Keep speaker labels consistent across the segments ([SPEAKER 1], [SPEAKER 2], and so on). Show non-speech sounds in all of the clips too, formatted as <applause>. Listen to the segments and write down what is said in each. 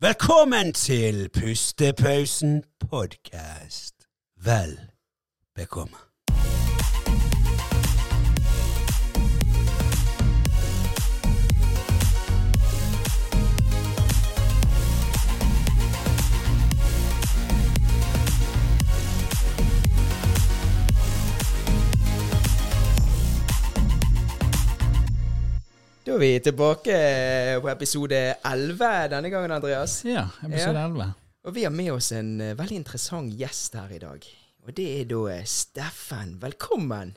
[SPEAKER 1] Velkommen til Pustepausen podkast. Vel bekomme.
[SPEAKER 2] Da er vi tilbake på episode 11 denne gangen, Andreas.
[SPEAKER 3] Ja, episode 11.
[SPEAKER 2] Og vi har med oss en eh, veldig interessant gjest her i dag. Og det er da eh, Steffen. Velkommen.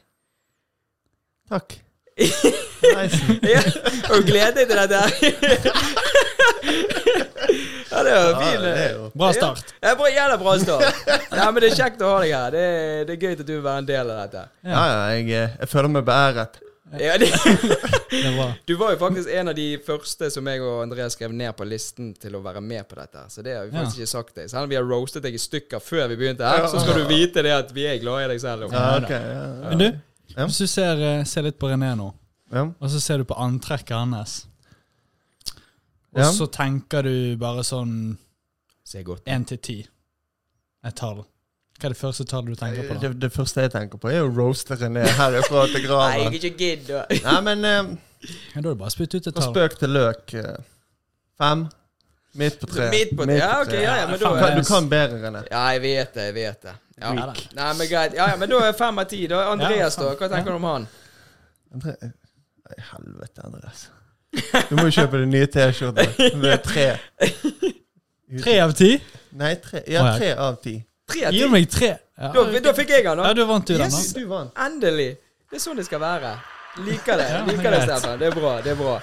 [SPEAKER 4] Takk. <laughs>
[SPEAKER 2] Ja, og gleder deg til dette. <laughs> ja, det var fin.
[SPEAKER 4] det er
[SPEAKER 3] Bra start.
[SPEAKER 2] Ja, bra, jævla bra start. Ja, men det er kjekt å ha deg her. Det er, det er gøy at du vil være en del av dette.
[SPEAKER 4] Ja, ja, jeg, eh, jeg føler meg beæret.
[SPEAKER 2] Ja, det, <laughs>
[SPEAKER 3] Det
[SPEAKER 2] du var jo faktisk en av de første som jeg og Andreas skrev ned på listen til å være med på dette. Så det har vi faktisk
[SPEAKER 3] Ja.
[SPEAKER 2] ikke sagt deg. Selv om vi har roastet deg i stykker før vi begynte her, så skal du vite det at vi er glad i deg selv.
[SPEAKER 4] Ja, okay, Ja, ja.
[SPEAKER 3] Men du, hvis du ser, eh, ser litt på René nå,
[SPEAKER 4] Ja.
[SPEAKER 3] og så ser du på antrekket hans, og
[SPEAKER 4] Ja.
[SPEAKER 3] så tenker du bare sånn
[SPEAKER 2] Én
[SPEAKER 3] 1 til 10. Et tall. Hva er det første tallet du tenker på? da?
[SPEAKER 4] Det, det første jeg tenker på, er jo roasteren ned herfra til
[SPEAKER 2] Nei,
[SPEAKER 4] graven.
[SPEAKER 2] er ikke gidd <laughs>
[SPEAKER 4] Nei, men eh,
[SPEAKER 3] Ja, da er det bare å spytte ut et
[SPEAKER 4] fra
[SPEAKER 3] tall.
[SPEAKER 4] spøk til løk eh, Fem. Midt på tre.
[SPEAKER 2] Midt på
[SPEAKER 4] tre.
[SPEAKER 2] Ja, ok, ja, ja, men da
[SPEAKER 4] Du kan bedre, René.
[SPEAKER 2] Ja, jeg vet det, jeg vet det. Ja.
[SPEAKER 3] Ja, da.
[SPEAKER 2] Nei, men greit. Ja, ja, men da er fem av ti. Da Andreas, da. Hva tenker du om han?
[SPEAKER 4] Andre, nei, helvete, Andreas. Du må jo kjøpe deg nye T-skjorter Det er tre.
[SPEAKER 3] Tre av ti?
[SPEAKER 4] Nei, tre. Ja. tre av ti.
[SPEAKER 2] Tre av
[SPEAKER 3] Gi meg tre. Ja,
[SPEAKER 2] Da, da fikk jeg han,
[SPEAKER 3] ja
[SPEAKER 2] da
[SPEAKER 3] vant du den,
[SPEAKER 2] Yes.
[SPEAKER 3] den,
[SPEAKER 4] Du vant.
[SPEAKER 2] Endelig. Det er sånn det skal være. Liker det. Liker det, Stefan. Det er bra. Det er bra.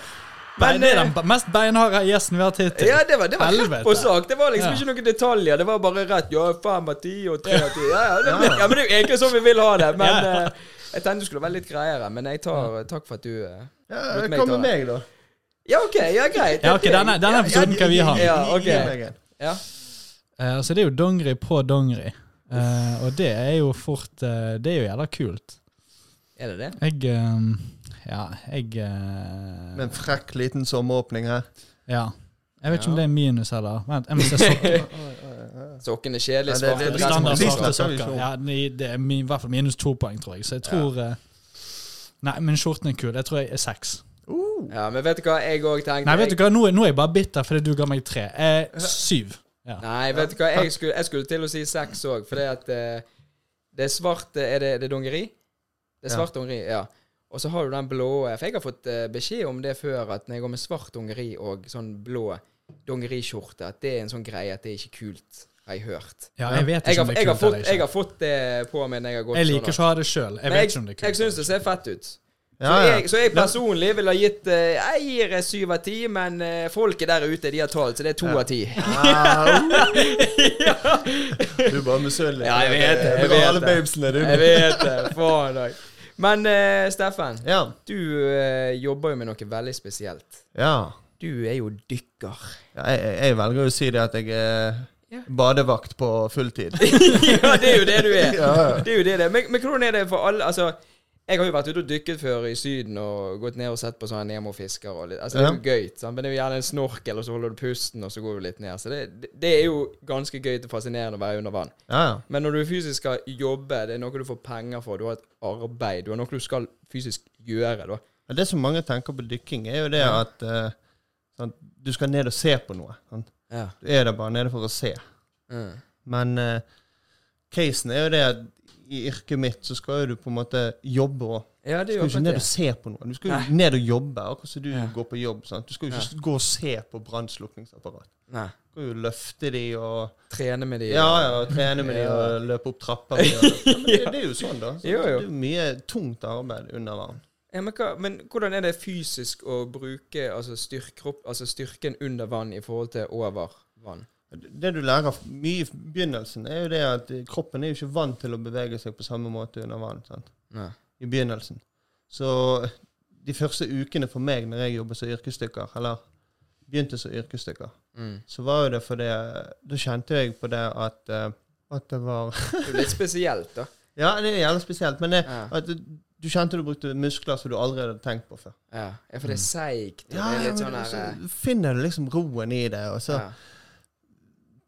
[SPEAKER 3] Men, det er
[SPEAKER 2] eh,
[SPEAKER 3] den mest beinharde gjesten vi har hatt hittil.
[SPEAKER 2] Ja, det var, det var rett på sak. Det var liksom
[SPEAKER 3] Ja.
[SPEAKER 2] ikke noen detaljer. Det var bare rett. Ja, fem av ti og tre av ti. Ja, ja, men det er jo egentlig sånn vi vil ha det. Men
[SPEAKER 3] Ja.
[SPEAKER 2] eh, jeg tenkte du skulle være litt greiere. Men jeg tar takk for at du uh,
[SPEAKER 4] Ja,
[SPEAKER 2] meg
[SPEAKER 4] Hva med meg, da?
[SPEAKER 2] Ja, OK. Ja, greit.
[SPEAKER 3] Ja, ok, denne- denne episoden kan vi ha.
[SPEAKER 2] Ja, ok. Ja.
[SPEAKER 3] Eh, altså, det er jo dongeri på dongeri. Eh, og det er jo fort eh, Det er jo jævla kult.
[SPEAKER 2] Er det det?
[SPEAKER 3] Jeg eh, Ja, jeg eh,
[SPEAKER 4] Med en frekk liten sommeråpning her.
[SPEAKER 3] Ja. Jeg vet ikke om det er minus, heller. Vent, jeg må se Sokken <laughs>
[SPEAKER 2] er kjedelig.
[SPEAKER 4] Ja, det- det-.
[SPEAKER 3] Standard svarte sokker. Ja, det det er i hvert fall minus to poeng, tror jeg. Så jeg tror ja. Nei, men skjorten er kul. Jeg tror jeg er seks.
[SPEAKER 4] Uh,
[SPEAKER 2] Ja, men vet du hva jeg òg tenkte?
[SPEAKER 3] Nei, vet du hva, nå nå er jeg bare bitter fordi du ga meg tre. Eh, syv. Ja.
[SPEAKER 2] Nei, vet du hva, jeg skulle, jeg skulle til å si seks òg, fordi at eh, det er svart eh, Er det, det er dongeri? Det er svart dongeri, ja. Og så har du den blå For jeg har fått eh, beskjed om det før, at når jeg går med svart dongeri og sånn blå dongerikjorte, at det er en sånn greie at det er ikke kult, har jeg hørt.
[SPEAKER 3] ja, jeg vet
[SPEAKER 2] Jeg har,
[SPEAKER 3] om det
[SPEAKER 2] jeg
[SPEAKER 3] er kult
[SPEAKER 2] fått,
[SPEAKER 3] eller
[SPEAKER 2] jeg har fått det på meg når jeg har gått
[SPEAKER 3] Jeg liker
[SPEAKER 2] sånn.
[SPEAKER 3] ikke å ha det sjøl. Jeg vet ikke om det er
[SPEAKER 2] jeg
[SPEAKER 3] kult.
[SPEAKER 2] syns det ser fett ut. Så,
[SPEAKER 4] ja, Så,
[SPEAKER 2] jeg, så jeg personlig ville ha gitt eh, Jeg gir eh, syv av ti, men eh, folket der ute, de har talt, så det er to
[SPEAKER 4] Ja.
[SPEAKER 2] av ti. <laughs>
[SPEAKER 4] Du er bare misunnelig.
[SPEAKER 2] Ja, jeg vet det, jeg jeg,
[SPEAKER 4] babesene.
[SPEAKER 2] Jeg vet det. Faen òg. Men eh, Steffen,
[SPEAKER 4] Ja.
[SPEAKER 2] du eh, jobber jo med noe veldig spesielt.
[SPEAKER 4] ja.
[SPEAKER 2] Du er jo dykker.
[SPEAKER 4] ja jeg, velger å si det at jeg er
[SPEAKER 2] Ja.
[SPEAKER 4] badevakt på fulltid. <laughs>
[SPEAKER 2] ja, det er jo det du er. <laughs>
[SPEAKER 4] Ja, ja.
[SPEAKER 2] Det er jo det det. Men, men hvordan er det for alle Altså, jeg har jo vært ute og dykket før i Syden og gått ned og sett på sånne Nemo-fisker Altså, det er jo gøy, sant? men det er jo gjerne en snorkel, og så holder du pusten, og så går du litt ned. Så det, det, er jo ganske gøy og fascinerende å være under vann.
[SPEAKER 4] Ja, ja.
[SPEAKER 2] Men når du fysisk skal jobbe, det er noe du får penger for, du har et arbeid, du har noe du skal fysisk gjøre, da.
[SPEAKER 4] Ja, Det som mange tenker på dykking, er jo det at uh, sånn, du skal ned og se på noe.
[SPEAKER 2] Sånn.
[SPEAKER 4] Du er der bare nede for å se. Men uh, casen er jo det at i yrket mitt så skal jo du på en måte jobbe òg.
[SPEAKER 2] Ja,
[SPEAKER 4] Du skal
[SPEAKER 2] jo
[SPEAKER 4] jo ikke ned og se på noe. Du skal jo
[SPEAKER 2] Nei.
[SPEAKER 4] ned og jobbe, akkurat som du
[SPEAKER 2] Ja.
[SPEAKER 4] går på jobb. Sant? Du skal jo ikke gå og se på brannslukningsapparat. Du skal jo løfte de og
[SPEAKER 2] Trene med de
[SPEAKER 4] Ja, ja, trene med de og løpe opp trapper. med de, Ja, men det, <laughs> det er jo sånn, da. Så
[SPEAKER 2] Jo, jo.
[SPEAKER 4] Det er mye tungt arbeid under vann.
[SPEAKER 2] Ja, men, hva, men hvordan er det fysisk å bruke altså, styrk, kropp, altså styrken under vann i forhold til over vann?
[SPEAKER 4] Det du lærer mye i begynnelsen, er jo det at eh, kroppen er jo ikke vant til å bevege seg på samme måte under vann. Sant?
[SPEAKER 2] Nei.
[SPEAKER 4] I begynnelsen. Så eh, de første ukene for meg når jeg jobbet som yrkesdykker, eller begynte som yrkesdykker,
[SPEAKER 2] Mm.
[SPEAKER 4] så var jo det fordi Da kjente jeg på det at, eh, at det var <laughs>
[SPEAKER 2] Det er litt spesielt, da.
[SPEAKER 4] Ja, det er jævlig spesielt, men det,
[SPEAKER 2] Ja.
[SPEAKER 4] at du, kjente du brukte muskler som du aldri hadde tenkt på før.
[SPEAKER 2] Ja, for det er seigt.
[SPEAKER 4] Ja,
[SPEAKER 2] det er litt sånn
[SPEAKER 4] så
[SPEAKER 2] eh,
[SPEAKER 4] finner du liksom roen i det, og så
[SPEAKER 2] ja.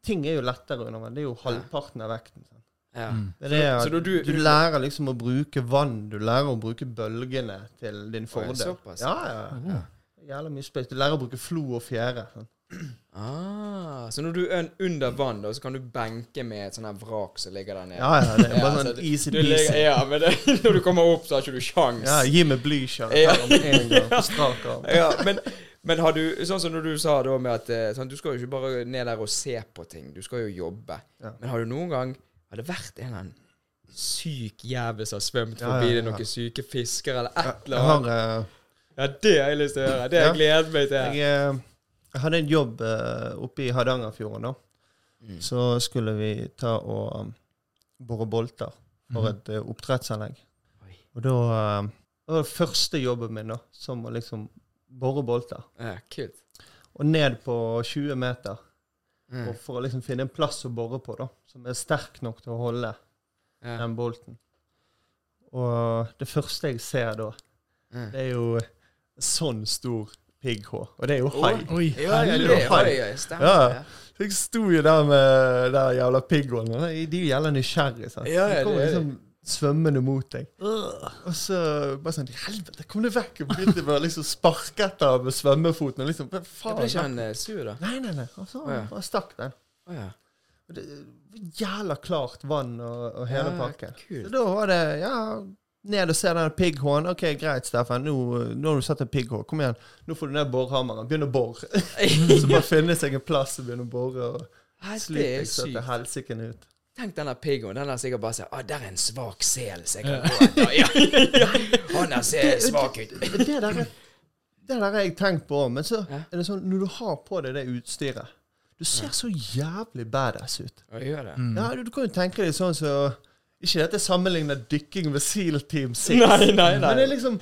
[SPEAKER 4] Ting er jo lettere under vann. Det er jo halvparten av vekten. Sånn.
[SPEAKER 2] Ja.
[SPEAKER 3] Mm.
[SPEAKER 4] Det er det at du,
[SPEAKER 2] du-
[SPEAKER 4] lærer liksom å bruke vann. Du lærer å bruke bølgene til din fordel.
[SPEAKER 2] såpass.
[SPEAKER 4] Ja, ja, ja. Jævla mye space. Du lærer å bruke flo og fjære. Sånn.
[SPEAKER 2] Ah, så når du er under vann, da, så kan du benke med et sånt her vrak som ligger der nede?
[SPEAKER 4] Ja, ja, det er bare
[SPEAKER 2] så
[SPEAKER 4] sånn easy peasy.
[SPEAKER 2] ja, men det, <laughs> når du kommer opp, så har ikke du sjans.
[SPEAKER 4] Ja, gi meg blyskjell
[SPEAKER 2] Ja.
[SPEAKER 4] arm. <laughs>
[SPEAKER 2] Ja, men, men har du Sånn som når du sa da med at sånn, Du skal jo ikke bare ned der og se på ting, du skal jo jobbe.
[SPEAKER 4] Ja.
[SPEAKER 2] Men har du noen gang Har det vært en eller annen syk jævel som har svømt
[SPEAKER 4] Ja,
[SPEAKER 2] forbi
[SPEAKER 4] ja,
[SPEAKER 2] noen syke fisker eller et
[SPEAKER 4] Jeg
[SPEAKER 2] eller
[SPEAKER 4] har
[SPEAKER 2] annet?
[SPEAKER 4] eh,
[SPEAKER 2] Ja, det har jeg lyst til å høre. Det har jeg gledet meg til.
[SPEAKER 4] Jeg, eh, jeg hadde en jobb uh, oppe i Hardangerfjorden. da.
[SPEAKER 2] Mm.
[SPEAKER 4] Så skulle vi ta og um, bore bolter for
[SPEAKER 3] Mhm.
[SPEAKER 4] et uh, oppdrettsanlegg.
[SPEAKER 2] Oi.
[SPEAKER 4] Og da uh, Det var første jobben min, da, som å liksom bore bolter.
[SPEAKER 2] Ja, kult.
[SPEAKER 4] Og ned på 20 meter.
[SPEAKER 2] Mm.
[SPEAKER 4] Og for å liksom finne en plass å bore på, da, som er sterk nok til å holde
[SPEAKER 2] Ja.
[SPEAKER 4] den bolten. Og det første jeg ser da,
[SPEAKER 2] Mm.
[SPEAKER 4] det er jo sånn stor pigghå. Og det er jo hai.
[SPEAKER 3] Oi,
[SPEAKER 2] Ja, ja, det
[SPEAKER 4] er
[SPEAKER 2] har
[SPEAKER 4] Ja.
[SPEAKER 2] Ja.
[SPEAKER 4] Så jeg sto jo der med den jævla pigghåen. De er jo jævla nysgjerrige. sant?
[SPEAKER 2] Ja, ja,
[SPEAKER 4] de
[SPEAKER 2] det er
[SPEAKER 4] liksom svømmende mot deg. Og så bare sånn Helvete, kom deg vekk! Og begynte bare liksom sparke etter med svømmefoten. Og liksom, faen?
[SPEAKER 2] ble ikke han eh, sur, da?
[SPEAKER 4] Nei, nei, nei. Og så
[SPEAKER 2] ja.
[SPEAKER 4] bare stakk den.
[SPEAKER 2] Oh, ja.
[SPEAKER 4] Det jævla klart vann og, og hele
[SPEAKER 2] Ja,
[SPEAKER 4] pakken.
[SPEAKER 2] kult.
[SPEAKER 4] Så da var det ja, ned og se den pigghåen. OK, greit, Steffen. Nå, nå har du sett en pigghå. Kom igjen. Nå får du ned borhammeren. Begynn å bore. <laughs> så bare finne seg en plass og begynne å bore. og
[SPEAKER 2] det
[SPEAKER 4] Sliter
[SPEAKER 2] er
[SPEAKER 4] så til helsike ut.
[SPEAKER 2] Tenk denne der piggoen. Den har sikkert bare sånn ah, 'Der er en svak sel som jeg kan gå etter'. Ja. <laughs> Han der ser svak ut.
[SPEAKER 4] Det der, er- det der har jeg tenkt på òg, men så er det sånn når du har på deg det utstyret Du ser så jævlig badass ut.
[SPEAKER 2] Ja, gjør det?
[SPEAKER 3] Mm.
[SPEAKER 4] Ja, du, du kan jo tenke deg sånn så Ikke dette sammenligner dykking med Seal Team 6,
[SPEAKER 2] Nei, nei, nei.
[SPEAKER 4] men det er liksom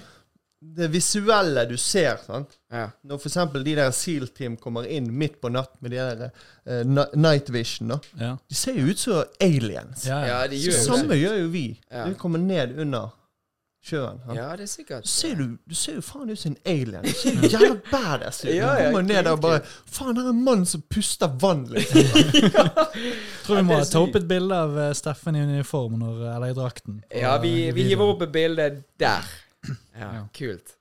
[SPEAKER 4] det visuelle du ser. sant?
[SPEAKER 2] Ja.
[SPEAKER 4] Når f.eks. de der Seal Team kommer inn midt på natt med de der uh, night vision, da.
[SPEAKER 3] Ja.
[SPEAKER 4] De ser jo ut som aliens.
[SPEAKER 3] Ja, ja.
[SPEAKER 2] ja, de
[SPEAKER 4] Så
[SPEAKER 2] gjør jo
[SPEAKER 4] samme
[SPEAKER 2] det.
[SPEAKER 4] gjør jo vi.
[SPEAKER 2] Ja.
[SPEAKER 4] Vi kommer ned under sjøen.
[SPEAKER 2] Ja, det er sikkert
[SPEAKER 4] Så ser du, du ser jo faen ut som en alien. Du ser jo <laughs> jævla badass ut.
[SPEAKER 2] Ja,
[SPEAKER 4] Du
[SPEAKER 2] ja,
[SPEAKER 4] kommer ned der og bare Faen, det er en mann som puster vann, liksom. <laughs>
[SPEAKER 3] Tror vi må ta opp et bilde av eh, Steffen i uniform når, eller i drakten.
[SPEAKER 2] Ja, vi,
[SPEAKER 3] eh,
[SPEAKER 2] vi hiver opp et bilde der. Ja,
[SPEAKER 3] Ja.
[SPEAKER 2] kult.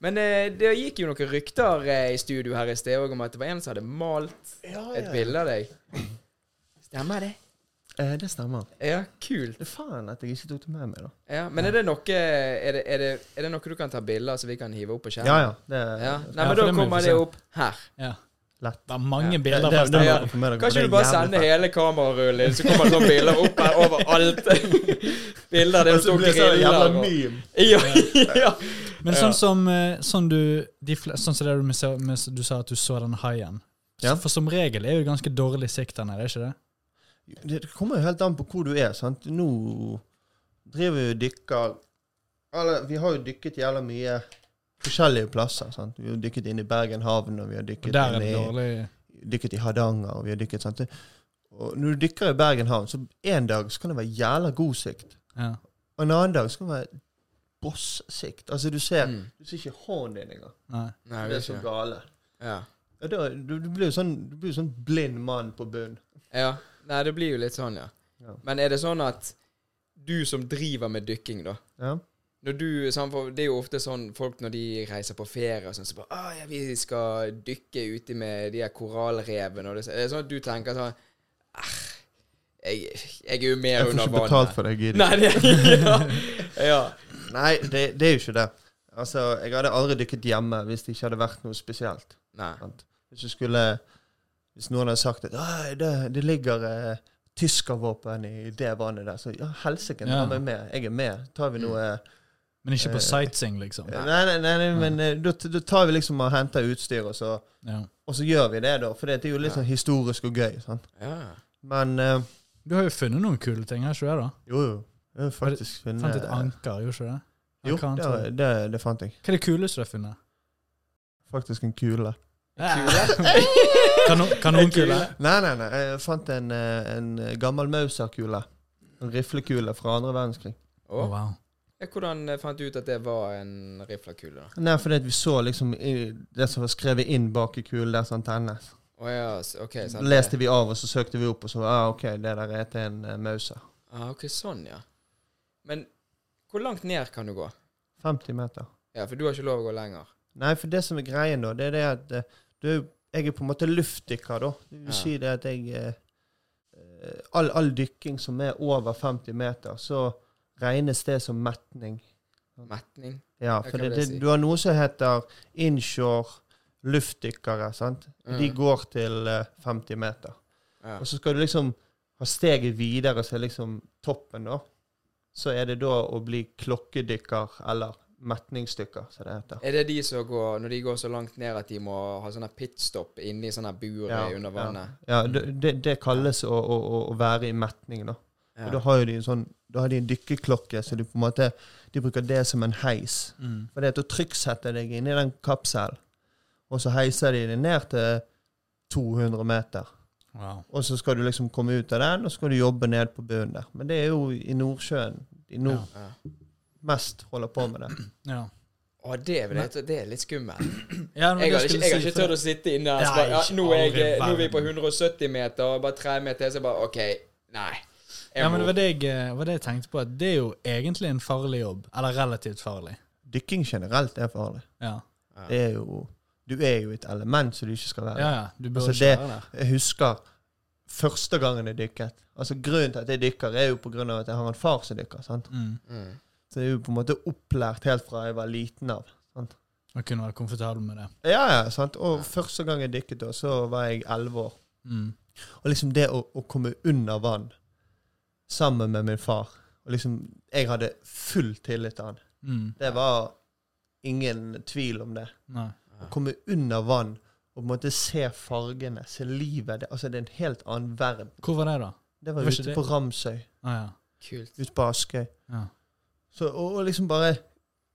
[SPEAKER 2] Men eh, det gikk jo noen rykter eh, i studio her i sted òg om at det var en som hadde malt et bilde av deg. Stemmer det?
[SPEAKER 4] Eh, det stemmer.
[SPEAKER 2] Ja, kult.
[SPEAKER 4] Det er faen at jeg ikke tok det med meg, da.
[SPEAKER 2] Ja, men er det noe er det, er, det, er det noe du kan ta bilder av så vi kan hive opp på skjermen?
[SPEAKER 4] Ja, ja. Det
[SPEAKER 2] Ja. Nei,
[SPEAKER 3] Ja,
[SPEAKER 2] men
[SPEAKER 3] for
[SPEAKER 2] da
[SPEAKER 3] det må vi
[SPEAKER 2] kommer
[SPEAKER 3] få
[SPEAKER 2] det
[SPEAKER 3] se.
[SPEAKER 2] opp her.
[SPEAKER 3] Ja.
[SPEAKER 4] Lett.
[SPEAKER 3] Det er mange
[SPEAKER 2] Ja.
[SPEAKER 3] bilder
[SPEAKER 4] det, det, det,
[SPEAKER 2] Ja.
[SPEAKER 4] må dere få med dere,
[SPEAKER 2] Kan ikke du bare
[SPEAKER 4] sender
[SPEAKER 2] sende
[SPEAKER 4] fett.
[SPEAKER 2] hele kamerarullen din, så kommer det sånne bilder opp her overalt? <laughs> bilder der det står
[SPEAKER 4] sånn jævla
[SPEAKER 2] griller og
[SPEAKER 4] meme.
[SPEAKER 2] ja, ja.
[SPEAKER 3] Men sånn som eh, sånn du, de, sånn som det du, med, med, du sa at du så den haien.
[SPEAKER 4] Ja.
[SPEAKER 3] For som regel er jo ganske dårlig sikt den er ikke det?
[SPEAKER 4] Det det kommer jo helt an på hvor du er. sant? Nå driver vi og dykker Eller, vi har jo dykket jævla mye forskjellige plasser. sant? Vi har dykket inn i Bergen havn, og vi har dykket inn i dykket i Hardanger, og vi har dykket sant? Og når du dykker i Bergen havn, så en dag så kan det være jævla god sikt.
[SPEAKER 3] Ja.
[SPEAKER 4] Og en annen dag så kan det være boss-sikt. Altså, du ser,
[SPEAKER 2] Mm.
[SPEAKER 4] du ser ikke hånden din engang.
[SPEAKER 3] Nei.
[SPEAKER 2] Nei,
[SPEAKER 4] Det er så gale.
[SPEAKER 2] Ja.
[SPEAKER 4] Ja, da, du, du blir jo sånn, du blir sånn blind mann på bunn.
[SPEAKER 2] ja. Nei, det blir jo litt sånn, ja.
[SPEAKER 4] Ja.
[SPEAKER 2] Men er det sånn at du som driver med dykking, da
[SPEAKER 4] Ja.
[SPEAKER 2] Når du, sånn, Det er jo ofte sånn folk når de reiser på ferie og sånn, så bare ah, ja, 'Vi skal dykke ute med de her korallrevene.' Og det, er sånn at du tenker sånn ah, jeg, jeg er jo mer
[SPEAKER 4] Jeg får ikke betalt for det, gidder
[SPEAKER 2] Nei, det, ja. <laughs> ja.
[SPEAKER 4] Nei, det, det er jo ikke det. Altså, Jeg hadde aldri dykket hjemme hvis det ikke hadde vært noe spesielt.
[SPEAKER 2] Nei.
[SPEAKER 4] Hvis du skulle Hvis noen hadde sagt at det, det ligger eh, tyskervåpen i det vannet der, så ja, helsike,
[SPEAKER 3] Ja.
[SPEAKER 4] meg med. Jeg er med. Tar vi
[SPEAKER 2] Mm.
[SPEAKER 3] Men ikke på
[SPEAKER 4] Eh,
[SPEAKER 3] sightseeing, liksom.
[SPEAKER 4] Nei, nei, nei, nei men eh, da da tar vi liksom og henter utstyr, og så,
[SPEAKER 3] Ja.
[SPEAKER 4] og så gjør vi det, da. For det er jo litt sånn historisk og gøy. Sant?
[SPEAKER 2] Ja.
[SPEAKER 4] Men uh,
[SPEAKER 3] Du har jo funnet noen kule ting, har ikke du det? da?
[SPEAKER 4] jo, jo. Jeg har faktisk funnet
[SPEAKER 3] Fant et anker, gjorde ikke det?
[SPEAKER 4] Jo, det, det, det fant jeg.
[SPEAKER 3] Hva er det kuleste du har funnet?
[SPEAKER 4] Faktisk en kule. <laughs>
[SPEAKER 3] Kanon, kanonkule?
[SPEAKER 4] Nei, nei, nei. Jeg fant en, en gammel Mauser-kule. En riflekule fra andre verdenskrig.
[SPEAKER 2] Oh.
[SPEAKER 3] Wow.
[SPEAKER 2] Hvordan eh, fant du ut at det var en riflekule, da?
[SPEAKER 4] Nei, fordi vi så liksom i, det som var skrevet inn bak i kulen, der som tennes.
[SPEAKER 2] Å ja, okay, OK. sant.
[SPEAKER 4] leste vi av, og så søkte vi opp, og så ah, OK, det der er til en uh, Mauser.
[SPEAKER 2] Ah, ok, sånn, ja. Men hvor langt ned kan du gå?
[SPEAKER 4] 50 meter.
[SPEAKER 2] Ja, for du har ikke lov å gå lenger.
[SPEAKER 4] Nei, for det som er greien, da, det er det at eh, du, jeg er på en måte luftdykker, da. Det vil
[SPEAKER 2] Ja.
[SPEAKER 4] si det at jeg eh, eh, all, all dykking som er over 50 meter, så regnes det som metning.
[SPEAKER 2] Metning.
[SPEAKER 4] Ja, for det,
[SPEAKER 2] det
[SPEAKER 4] du har noe som heter inshore luftdykkere, sant. De
[SPEAKER 2] Mm.
[SPEAKER 4] går til eh, 50 meter.
[SPEAKER 2] Ja.
[SPEAKER 4] Og så skal du liksom ha steget videre, så er liksom toppen, da. Så er det da å bli klokkedykker, eller metningsdykker, som det heter.
[SPEAKER 2] Er det de som går Når de går så langt ned at de må ha sånne pitstop inni sånne bur
[SPEAKER 4] Ja,
[SPEAKER 2] under vannet?
[SPEAKER 4] Ja, det, det, det kalles å, å- å være i metning, da.
[SPEAKER 2] Ja.
[SPEAKER 4] Og da har jo de en sånn Da har de en dykkerklokke, så de på en måte De bruker det som en heis.
[SPEAKER 3] Mm.
[SPEAKER 4] For det er å trykksette deg inni den kapselen, og så heiser de deg ned til 200 meter.
[SPEAKER 3] Wow.
[SPEAKER 4] Og så skal du liksom komme ut av den, og så skal du jobbe ned på bunnen der. Men det er jo i Nordsjøen de nord
[SPEAKER 2] Ja.
[SPEAKER 4] mest holder på med det.
[SPEAKER 3] Ja.
[SPEAKER 2] Å, det, er det er litt skummelt. <clears throat>
[SPEAKER 3] Ja,
[SPEAKER 2] Jeg har ikke, jeg har ikke tørt å sitte inne.
[SPEAKER 3] Nei,
[SPEAKER 2] bare, Ja, nå, er jeg, nå er vi på 170 meter, og bare tre meter så så bare OK, nei.
[SPEAKER 3] Ja, men det var det, jeg, eh, var det jeg tenkte på, at det er jo egentlig en farlig jobb. Eller relativt farlig.
[SPEAKER 4] Dykking generelt er farlig.
[SPEAKER 3] Ja,
[SPEAKER 4] Det er jo Du er jo et element som du ikke skal være.
[SPEAKER 3] ja. ja du burde
[SPEAKER 4] Altså,
[SPEAKER 3] ikke
[SPEAKER 4] det-
[SPEAKER 3] være der.
[SPEAKER 4] Jeg husker første gangen jeg dykket. Altså Grunnen til at jeg dykker, er jo på grunn av at jeg har en far som dykker. sant?
[SPEAKER 3] Mm.
[SPEAKER 2] Mm.
[SPEAKER 4] Så jeg er jo på en måte opplært helt fra jeg var liten av. sant?
[SPEAKER 3] Og kunne være komfortabel med det.
[SPEAKER 4] Ja, ja, sant? Og første gang jeg dykket, da, så var jeg elleve år.
[SPEAKER 3] Mm.
[SPEAKER 4] Og liksom det å, å komme under vann sammen med min far og liksom, Jeg hadde full tillit til han.
[SPEAKER 3] Mm.
[SPEAKER 4] Det var ingen tvil om det.
[SPEAKER 3] Nei.
[SPEAKER 4] Å komme under vann og på en måte se fargene, se livet det, altså Det er en helt annen verden.
[SPEAKER 3] Hvor var det, da?
[SPEAKER 4] Det var
[SPEAKER 3] Var
[SPEAKER 4] ute
[SPEAKER 3] det-
[SPEAKER 4] på Ramsøy,
[SPEAKER 3] Ah, ja.
[SPEAKER 2] Kult.
[SPEAKER 4] ute på Askøy.
[SPEAKER 3] Ja.
[SPEAKER 4] Så, og, og liksom bare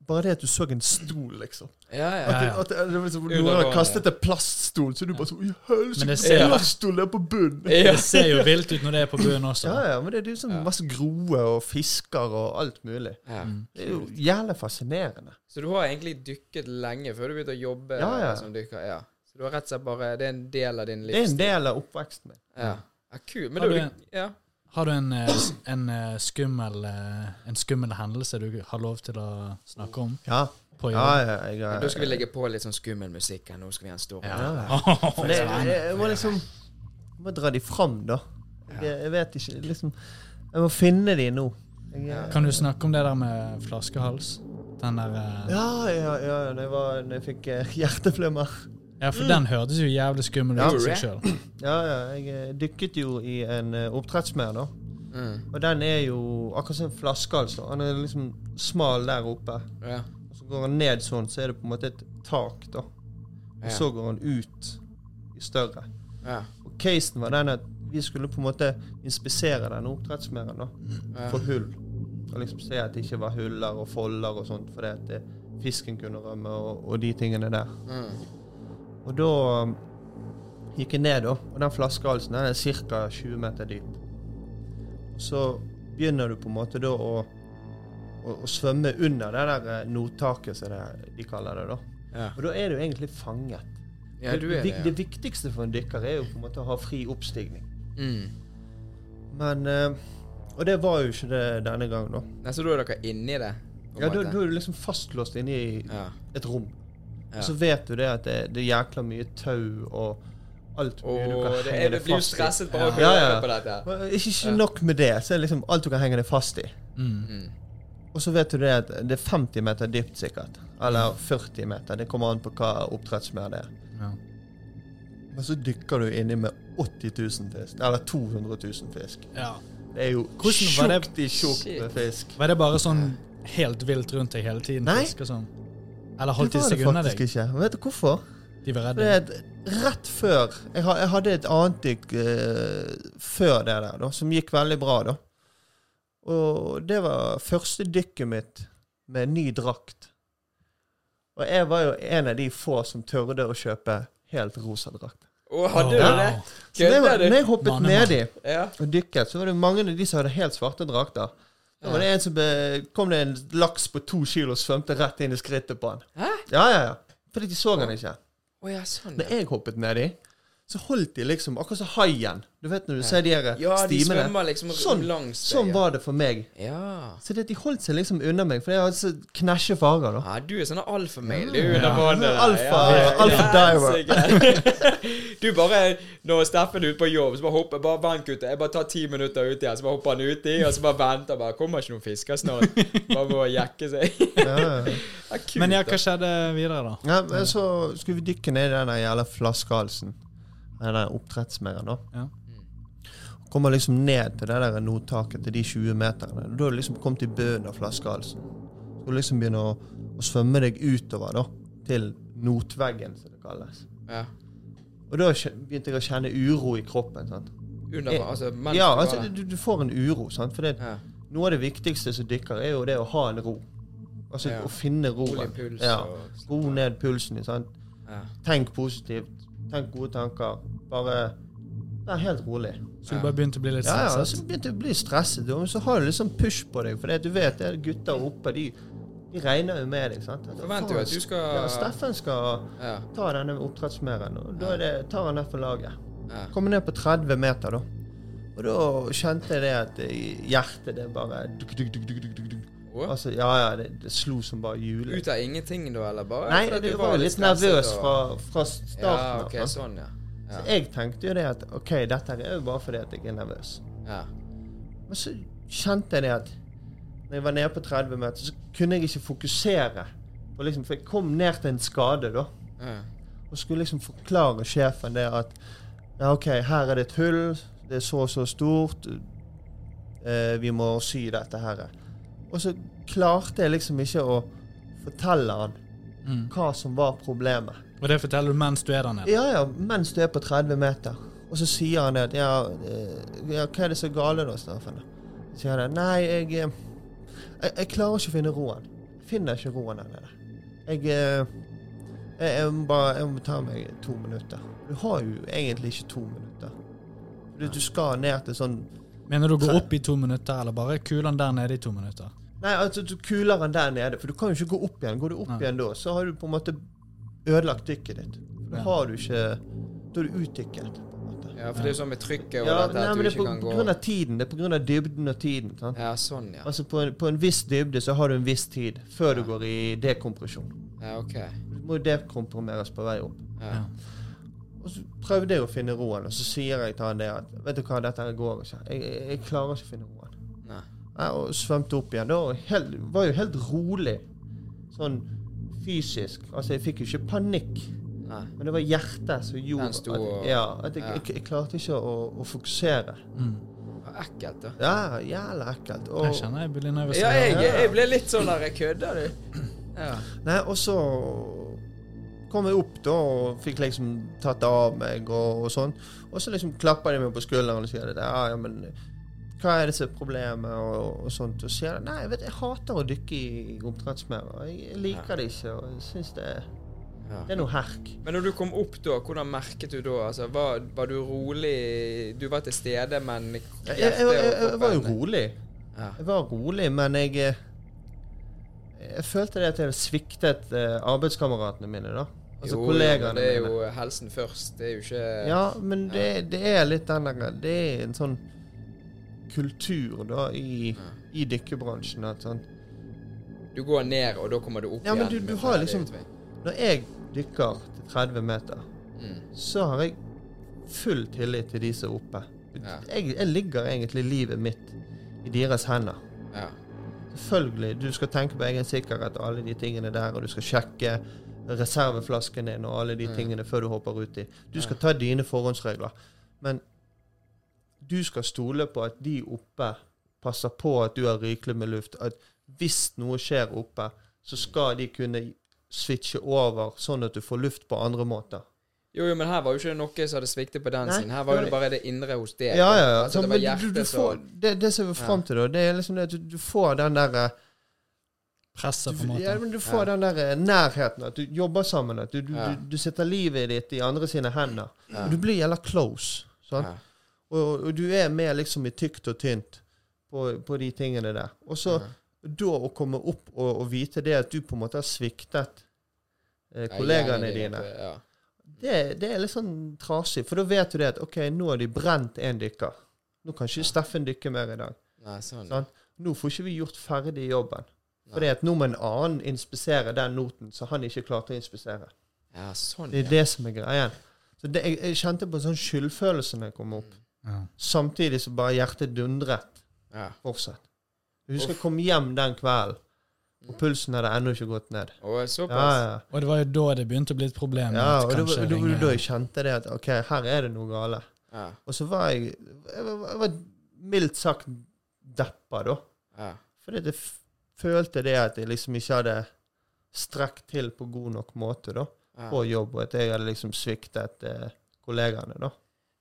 [SPEAKER 4] Bare det at du så en stol, liksom.
[SPEAKER 2] Ja, ja.
[SPEAKER 4] At, det,
[SPEAKER 3] ja.
[SPEAKER 4] at det, liksom, Noen
[SPEAKER 2] har
[SPEAKER 4] kastet en plaststol, så du bare så I
[SPEAKER 3] Men
[SPEAKER 4] helsike,
[SPEAKER 3] det ser-
[SPEAKER 4] plaststol er på bunnen!
[SPEAKER 2] Ja.
[SPEAKER 3] Det ser jo vilt ut når det er på bunnen også.
[SPEAKER 4] Ja, ja, men det er jo sånn masse groer og fisker og alt mulig.
[SPEAKER 2] Ja.
[SPEAKER 3] Mm.
[SPEAKER 4] Det er jo jævlig fascinerende.
[SPEAKER 2] Så du har egentlig dykket lenge før du begynte å jobbe
[SPEAKER 4] Ja, ja.
[SPEAKER 2] som dykker? Ja. Så du har rett og slett bare Det er en del av din
[SPEAKER 4] Det er en del av oppveksten min.
[SPEAKER 2] Ja. ja Kul. Men
[SPEAKER 3] Har du
[SPEAKER 2] du Ja.
[SPEAKER 3] Har du en, eh, en, eh, skummel, eh, en skummel hendelse du har lov til å snakke om
[SPEAKER 4] Ja,
[SPEAKER 3] på
[SPEAKER 4] ja, ja jeg,
[SPEAKER 2] jeg, Da skal vi legge på litt sånn skummel musikk her. Nå skal vi ha en stor
[SPEAKER 3] Ja. <laughs>
[SPEAKER 4] Det, <laughs> jeg, jeg må liksom Jeg må dra de fram, da. Jeg, jeg vet ikke liksom Jeg må finne de nå. Jeg,
[SPEAKER 3] Kan du snakke om det der med flaskehals? Den der
[SPEAKER 4] Ja, ja, ja. Da jeg, var, når jeg fikk <laughs> hjerteflimmer.
[SPEAKER 3] Ja, for den hørtes jo jævlig skummel ut i seg sjøl.
[SPEAKER 4] Ja, ja. Jeg eh, dykket jo i en uh, oppdrettsmer, da.
[SPEAKER 2] Mm.
[SPEAKER 4] Og den er jo akkurat som en flaskehals. Han er liksom smal der oppe.
[SPEAKER 2] Ja.
[SPEAKER 4] Og så går han ned sånn, så er det på en måte et tak, da. Og
[SPEAKER 2] Ja.
[SPEAKER 4] så går han ut i større.
[SPEAKER 2] Ja.
[SPEAKER 4] Og casen var den at vi skulle på en måte inspisere den oppdrettsmeren da,
[SPEAKER 2] Ja.
[SPEAKER 4] for hull. Og liksom se at det ikke var huller og folder og sånt, fordi at det, fisken kunne rømme og, og de tingene der.
[SPEAKER 2] Mm.
[SPEAKER 4] Og da um, gikk jeg ned, da. Og den flaskehalsen den er ca. 20 meter dyp. Så begynner du på en måte da å, å, å svømme under det der eh, nottaket, som de kaller det. da.
[SPEAKER 2] Ja.
[SPEAKER 4] Og da er du egentlig fanget.
[SPEAKER 2] ja, du er
[SPEAKER 4] det,
[SPEAKER 2] ja.
[SPEAKER 4] det viktigste for en dykker er jo på en måte å ha fri oppstigning.
[SPEAKER 2] Mm.
[SPEAKER 4] Men eh, Og det var jo ikke det denne gangen, da.
[SPEAKER 2] Nei, så da er dere inni det?
[SPEAKER 4] Ja, Da da er du liksom fastlåst inne i et rom.
[SPEAKER 2] Ja.
[SPEAKER 4] Og så vet du det at det, det er jækla mye tau og alt mye du
[SPEAKER 2] Åh,
[SPEAKER 4] kan
[SPEAKER 2] det,
[SPEAKER 4] henge
[SPEAKER 2] du
[SPEAKER 4] deg
[SPEAKER 2] jo
[SPEAKER 4] fast i.
[SPEAKER 2] stresset bare ja. å
[SPEAKER 4] Ja,
[SPEAKER 2] høre
[SPEAKER 4] ja.
[SPEAKER 2] på dette.
[SPEAKER 4] Men Ikke, ikke
[SPEAKER 2] Ja.
[SPEAKER 4] nok med det, så er det liksom alt du kan henge deg fast i.
[SPEAKER 3] Mm.
[SPEAKER 2] Mm.
[SPEAKER 4] Og så vet du det at det er 50 meter dypt, sikkert. Eller 40 meter. Det kommer an på hva oppdrettsmer det er.
[SPEAKER 3] Ja.
[SPEAKER 4] Men så dykker du inni med 80 000 fisk. Eller 200 000 fisk.
[SPEAKER 3] ja.
[SPEAKER 4] Det er jo tjukt i tjukt med fisk.
[SPEAKER 3] Var det bare sånn helt vilt rundt deg hele tiden?
[SPEAKER 4] Nei.
[SPEAKER 3] Fisk og sånn? Eller holdt
[SPEAKER 4] det
[SPEAKER 3] de
[SPEAKER 4] var
[SPEAKER 3] seg
[SPEAKER 4] det
[SPEAKER 3] unna
[SPEAKER 4] faktisk ikke. Vet du hvorfor?
[SPEAKER 3] De var redde?
[SPEAKER 4] er rett før Jeg, jeg hadde et annet dykk uh, før det der, da, som gikk veldig bra, da. Og det var første dykket mitt med ny drakt. Og jeg var jo en av de få som tørde å kjøpe helt rosa drakt.
[SPEAKER 2] Oh, hadde du
[SPEAKER 3] Wow.
[SPEAKER 2] det?
[SPEAKER 4] Så når jeg, var- når jeg hoppet nedi
[SPEAKER 2] Ja.
[SPEAKER 4] og dykket, så var det mange av de som hadde helt svarte drakter. Da var det en som be, kom det en laks på to kilo og svømte rett inn i skrittet på han.
[SPEAKER 2] Hæ?
[SPEAKER 4] Ja, ja, ja. Fordi de så han ikke.
[SPEAKER 2] Oh, ja, sånn.
[SPEAKER 4] Når jeg hoppet nedi, så holdt de liksom Akkurat som haien. Du vet når du ser de her
[SPEAKER 2] Ja, de
[SPEAKER 4] stimene.
[SPEAKER 2] svømmer liksom
[SPEAKER 4] Sånn-
[SPEAKER 2] langs det.
[SPEAKER 4] Sånn var det for meg.
[SPEAKER 2] Ja.
[SPEAKER 4] Så det, de holdt seg liksom unna meg, for jeg hadde så knæsje farer, da.
[SPEAKER 2] ja, du er sånn alfamail, du, Ja. vannet.
[SPEAKER 4] Alfa-
[SPEAKER 2] Ja,
[SPEAKER 4] alfa diver. <laughs>
[SPEAKER 2] Du bare Når Steffen er ute på jobb, så bare hopper Bare vent, gutter. Jeg bare tar ti minutter ut her, så bare hopper han uti, og så bare venter. Bare Kommer ikke noen fisker snart? Bare må jekke seg. <laughs> <laughs>
[SPEAKER 4] Ja,
[SPEAKER 2] kult,
[SPEAKER 3] Men ja, hva skjedde videre, da?
[SPEAKER 4] Ja, så skulle vi dykke ned i den jævla flaskehalsen. Den oppdrettsmerden, da.
[SPEAKER 3] Ja.
[SPEAKER 4] Kommer liksom ned til det der nottaket til de 20 meterne. Da har du liksom kommet i bunnen av flaskehalsen. Så du liksom begynner å, å svømme deg utover, da. Til notveggen, som det kalles.
[SPEAKER 2] Ja.
[SPEAKER 4] Og da begynte jeg å kjenne uro i kroppen. sant?
[SPEAKER 2] Under, altså, mens
[SPEAKER 4] ja,
[SPEAKER 2] du
[SPEAKER 4] altså, du, du får en uro. sant? For det,
[SPEAKER 2] ja.
[SPEAKER 4] noe av det viktigste som dykker, er jo det å ha en ro. Altså
[SPEAKER 2] Ja.
[SPEAKER 4] å finne roen.
[SPEAKER 2] Puls
[SPEAKER 4] Ja. Ro ned pulsen. sant?
[SPEAKER 2] ja.
[SPEAKER 4] Tenk positivt. Tenk gode tanker. Bare Vær helt rolig.
[SPEAKER 3] Så du bare begynte å bli litt
[SPEAKER 4] Ja, ja, så begynte jeg å bli stresset. Og så har du liksom push på deg, for du vet det er gutter oppe, de, de regner jo med deg. sant?
[SPEAKER 2] Forventer jo at du skal
[SPEAKER 4] Ja, Steffen skal
[SPEAKER 2] Ja.
[SPEAKER 4] ta denne oppdrettsmeren, og da er det, tar han ned for laget.
[SPEAKER 2] Ja.
[SPEAKER 4] Kommer ned på 30 meter, da. Og da kjente jeg det at hjertet det bare duk, duk, duk,
[SPEAKER 2] Å?
[SPEAKER 4] Altså, Ja, ja, det, det slo som bare hjulet.
[SPEAKER 2] Ut av ingenting, da, eller bare?
[SPEAKER 4] Nei, du
[SPEAKER 2] du
[SPEAKER 4] var jo litt nervøs
[SPEAKER 2] og-
[SPEAKER 4] fra, fra starten
[SPEAKER 2] Ja,
[SPEAKER 4] av.
[SPEAKER 2] ok,
[SPEAKER 4] okay,
[SPEAKER 2] sånn, ja.
[SPEAKER 4] Så jeg tenkte jo det at OK, dette er jo bare fordi at jeg er nervøs.
[SPEAKER 2] ja.
[SPEAKER 4] Men så kjente jeg det at når jeg var nede på 30 meter, så kunne jeg ikke fokusere. På liksom, for jeg kom ned til en skade, da.
[SPEAKER 2] ja.
[SPEAKER 4] Og skulle liksom forklare sjefen det at ja, OK, her er det et hull. Det er så og så stort. Eh, vi må sy dette her. Og så klarte jeg liksom ikke å fortelle han
[SPEAKER 3] Mm.
[SPEAKER 4] hva som var problemet.
[SPEAKER 3] Og det forteller du mens du er der nede?
[SPEAKER 4] Ja, ja, mens du er på 30 meter. Og så sier han det at ja, eh, ja hva er det så gale da, Steffen? Så sier han det. Nei, jeg, eh, jeg Jeg klarer ikke å finne roen. Jeg finner ikke roen der nede. Jeg, eh, jeg, jeg, må bare, jeg må ta meg to minutter. Du har jo egentlig ikke to minutter. Du, du skal ned til sånn
[SPEAKER 3] Mener du å gå opp i to minutter, eller bare kule den der nede i to minutter?
[SPEAKER 4] Nei, altså du kuler den der nede, for du kan jo ikke gå opp igjen. Går du opp
[SPEAKER 3] Nei.
[SPEAKER 4] igjen da, så har du på en måte ødelagt dykket ditt. Da
[SPEAKER 3] Ja.
[SPEAKER 4] har du ikke Da er du utdykket.
[SPEAKER 2] ja, for det er jo sånn med trykket og
[SPEAKER 4] Ja,
[SPEAKER 2] dette
[SPEAKER 4] nei,
[SPEAKER 2] at
[SPEAKER 4] men
[SPEAKER 2] du
[SPEAKER 4] det er
[SPEAKER 2] ikke
[SPEAKER 4] på,
[SPEAKER 2] kan
[SPEAKER 4] på
[SPEAKER 2] gå
[SPEAKER 4] grunn av tiden. Det er på grunn av dybden og tiden. Sant?
[SPEAKER 2] Ja, sånn, ja.
[SPEAKER 4] Altså på en, på en viss dybde så har du en viss tid før du går i dekompresjon.
[SPEAKER 2] Ja, ok.
[SPEAKER 4] Du må jo dekomprimeres på vei opp.
[SPEAKER 2] Ja.
[SPEAKER 4] Og så prøvde jeg å finne roen, og så sier jeg til han det at Vet du hva, dette her går ikke. Jeg, jeg, jeg klarer ikke å finne roen.
[SPEAKER 2] Nei.
[SPEAKER 4] Ja, og svømte opp igjen. Da var helt, var jo helt rolig. Sånn fysisk. Altså, jeg fikk jo ikke panikk.
[SPEAKER 2] Nei.
[SPEAKER 4] Men det var hjertet som gjorde
[SPEAKER 2] sto
[SPEAKER 4] at,
[SPEAKER 2] og-
[SPEAKER 4] ja, at jeg,
[SPEAKER 2] ja.
[SPEAKER 4] jeg, jeg klarte ikke å, å fokusere.
[SPEAKER 3] Mm.
[SPEAKER 2] Det Ekkelt, da.
[SPEAKER 4] Ja, jævla ekkelt. Og,
[SPEAKER 3] Jeg kjenner jeg blir nervøs.
[SPEAKER 2] Ja, jeg, jeg ble litt sånn der Jeg kødder, du. <clears throat> Ja.
[SPEAKER 4] Nei, og så kom jeg opp da og fikk liksom tatt det av meg og, og sånn. Og så liksom klappa de meg på skulderen og sier at ja, ja, men hva er det som er problemet, og, og sånt. Og sier nei, jeg vet, jeg hater å dykke i oppdrettsmerder. Jeg, liker det ikke, og jeg syns det,
[SPEAKER 2] Ja.
[SPEAKER 4] det er noe herk.
[SPEAKER 2] Men når du kom opp da, hvordan merket du da? Altså, var, var du rolig? Du var til stede, men
[SPEAKER 4] Jeg, jeg, jeg, jeg, jeg var jo rolig.
[SPEAKER 2] Ja.
[SPEAKER 4] Jeg var rolig, men jeg eh, Jeg følte det at jeg sviktet eh, arbeidskameratene mine, da. Altså
[SPEAKER 2] jo,
[SPEAKER 4] kollegaene
[SPEAKER 2] det er
[SPEAKER 4] mine.
[SPEAKER 2] jo helsen først. Det er jo ikke
[SPEAKER 4] Ja, men det, det er litt den der Det er en sånn kultur da i,
[SPEAKER 2] Ja.
[SPEAKER 4] i dykkerbransjen at sånn
[SPEAKER 2] Du går ned, og da kommer du opp
[SPEAKER 4] Ja, men du- du har liksom- Når jeg dykker til 30 meter,
[SPEAKER 2] mm.
[SPEAKER 4] så har jeg full tillit til de som er oppe.
[SPEAKER 2] Ja.
[SPEAKER 4] Jeg, jeg ligger egentlig livet mitt i deres hender.
[SPEAKER 2] Ja.
[SPEAKER 4] Selvfølgelig, du skal tenke på egen sikkerhet og alle de tingene der, og du skal sjekke reserveflasken din og alle de
[SPEAKER 2] Mm.
[SPEAKER 4] tingene før du hopper uti. Du skal ta dine forhåndsregler. Men du skal stole på at de oppe passer på at du har rikelig med luft. At hvis noe skjer oppe, så skal de kunne switche over sånn at du får luft på andre måter.
[SPEAKER 2] Jo, jo, men her var jo ikke noe som hadde sviktet på den siden. Her var jo
[SPEAKER 4] det
[SPEAKER 2] det bare det indre hos deg.
[SPEAKER 4] Ja, ja, ja.
[SPEAKER 2] Altså, det var
[SPEAKER 4] men du, du, du får, det, det som vi fram til, da, det er liksom det at du, du får den derre
[SPEAKER 3] Presset, på en
[SPEAKER 4] Du,
[SPEAKER 3] måte.
[SPEAKER 4] ja, men du får
[SPEAKER 2] Ja.
[SPEAKER 4] den der eh, nærheten, at du jobber sammen, at du, du,
[SPEAKER 2] Ja.
[SPEAKER 4] du, du setter livet ditt i andre sine hender.
[SPEAKER 2] Ja.
[SPEAKER 4] Og du blir jævla close. Sånn?
[SPEAKER 2] Ja.
[SPEAKER 4] Og, og du er med liksom i tykt og tynt på, på de tingene der. Og så
[SPEAKER 2] Ja.
[SPEAKER 4] da å komme opp og, og vite det at du på en måte har sviktet eh, kollegaene dine, det, det er litt sånn trasig, for da vet du det at ok, nå har de brent en dykker. Nå kan ikke Steffen dykke mer i dag.
[SPEAKER 2] Nei, sånn.
[SPEAKER 4] Sånn? Nå får ikke vi gjort ferdig jobben. Fordi at nå må en annen inspisere den noten som han ikke klarte å inspisere.
[SPEAKER 2] Ja, sånn,
[SPEAKER 4] Det er
[SPEAKER 2] ja.
[SPEAKER 4] det som er greien. Så det, jeg, jeg kjente på sånn skyldfølelse når jeg kom opp.
[SPEAKER 3] Ja.
[SPEAKER 4] Samtidig så bare hjertet dundret
[SPEAKER 2] Ja.
[SPEAKER 4] fortsatt. Jeg husker jeg kom hjem den kvelden, og pulsen hadde ennå ikke gått ned.
[SPEAKER 2] Og
[SPEAKER 4] Ja, ja.
[SPEAKER 3] Og det var jo da det begynte å bli et problem.
[SPEAKER 4] ja og det var det var da jeg kjente det at ok, her er det noe gale.
[SPEAKER 2] Ja.
[SPEAKER 4] Og så var jeg Jeg var, jeg var mildt sagt deppa, da.
[SPEAKER 2] Ja.
[SPEAKER 4] Fordi det følte det at jeg liksom ikke hadde strekt til på god nok måte da, på jobb, og at jeg hadde liksom sviktet eh, kollegaene, da.